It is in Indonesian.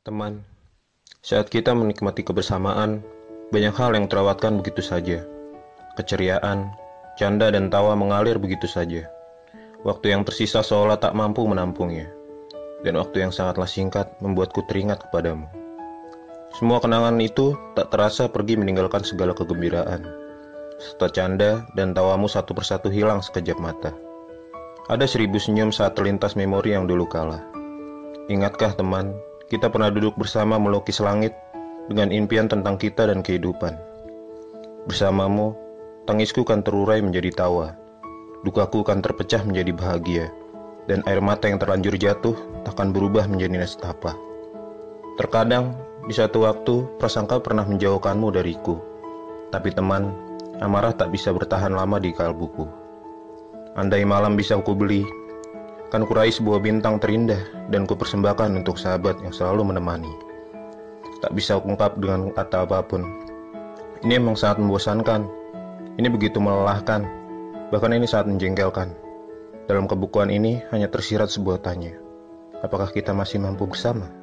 Teman, saat kita menikmati kebersamaan, banyak hal yang terawatkan begitu saja. Keceriaan, canda dan tawa mengalir begitu saja. Waktu yang tersisa seolah tak mampu menampungnya. Dan waktu yang sangatlah singkat membuatku teringat kepadamu. Semua kenangan itu tak terasa pergi meninggalkan segala kegembiraan. Serta canda dan tawamu satu persatu hilang sekejap mata. Ada seribu senyum saat terlintas memori yang dulu kalah. Ingatkah teman, kita pernah duduk bersama melukis langit dengan impian tentang kita dan kehidupan. Bersamamu, tangisku kan terurai menjadi tawa. Dukaku kan terpecah menjadi bahagia. Dan air mata yang terlanjur jatuh takkan berubah menjadi nestapa. Terkadang, di satu waktu, prasangka pernah menjauhkanmu dariku. Tapi teman, amarah tak bisa bertahan lama di kalbuku. Andai malam bisa ku beli, kan kurai sebuah bintang terindah dan ku persembahkan untuk sahabat yang selalu menemani. Tak bisa ungkap dengan kata apa pun. Ini emang sangat membosankan. Ini begitu melelahkan. Bahkan ini sangat menjengkelkan. Dalam kebukuan ini hanya tersirat sebuah tanya. Apakah kita masih mampu bersama?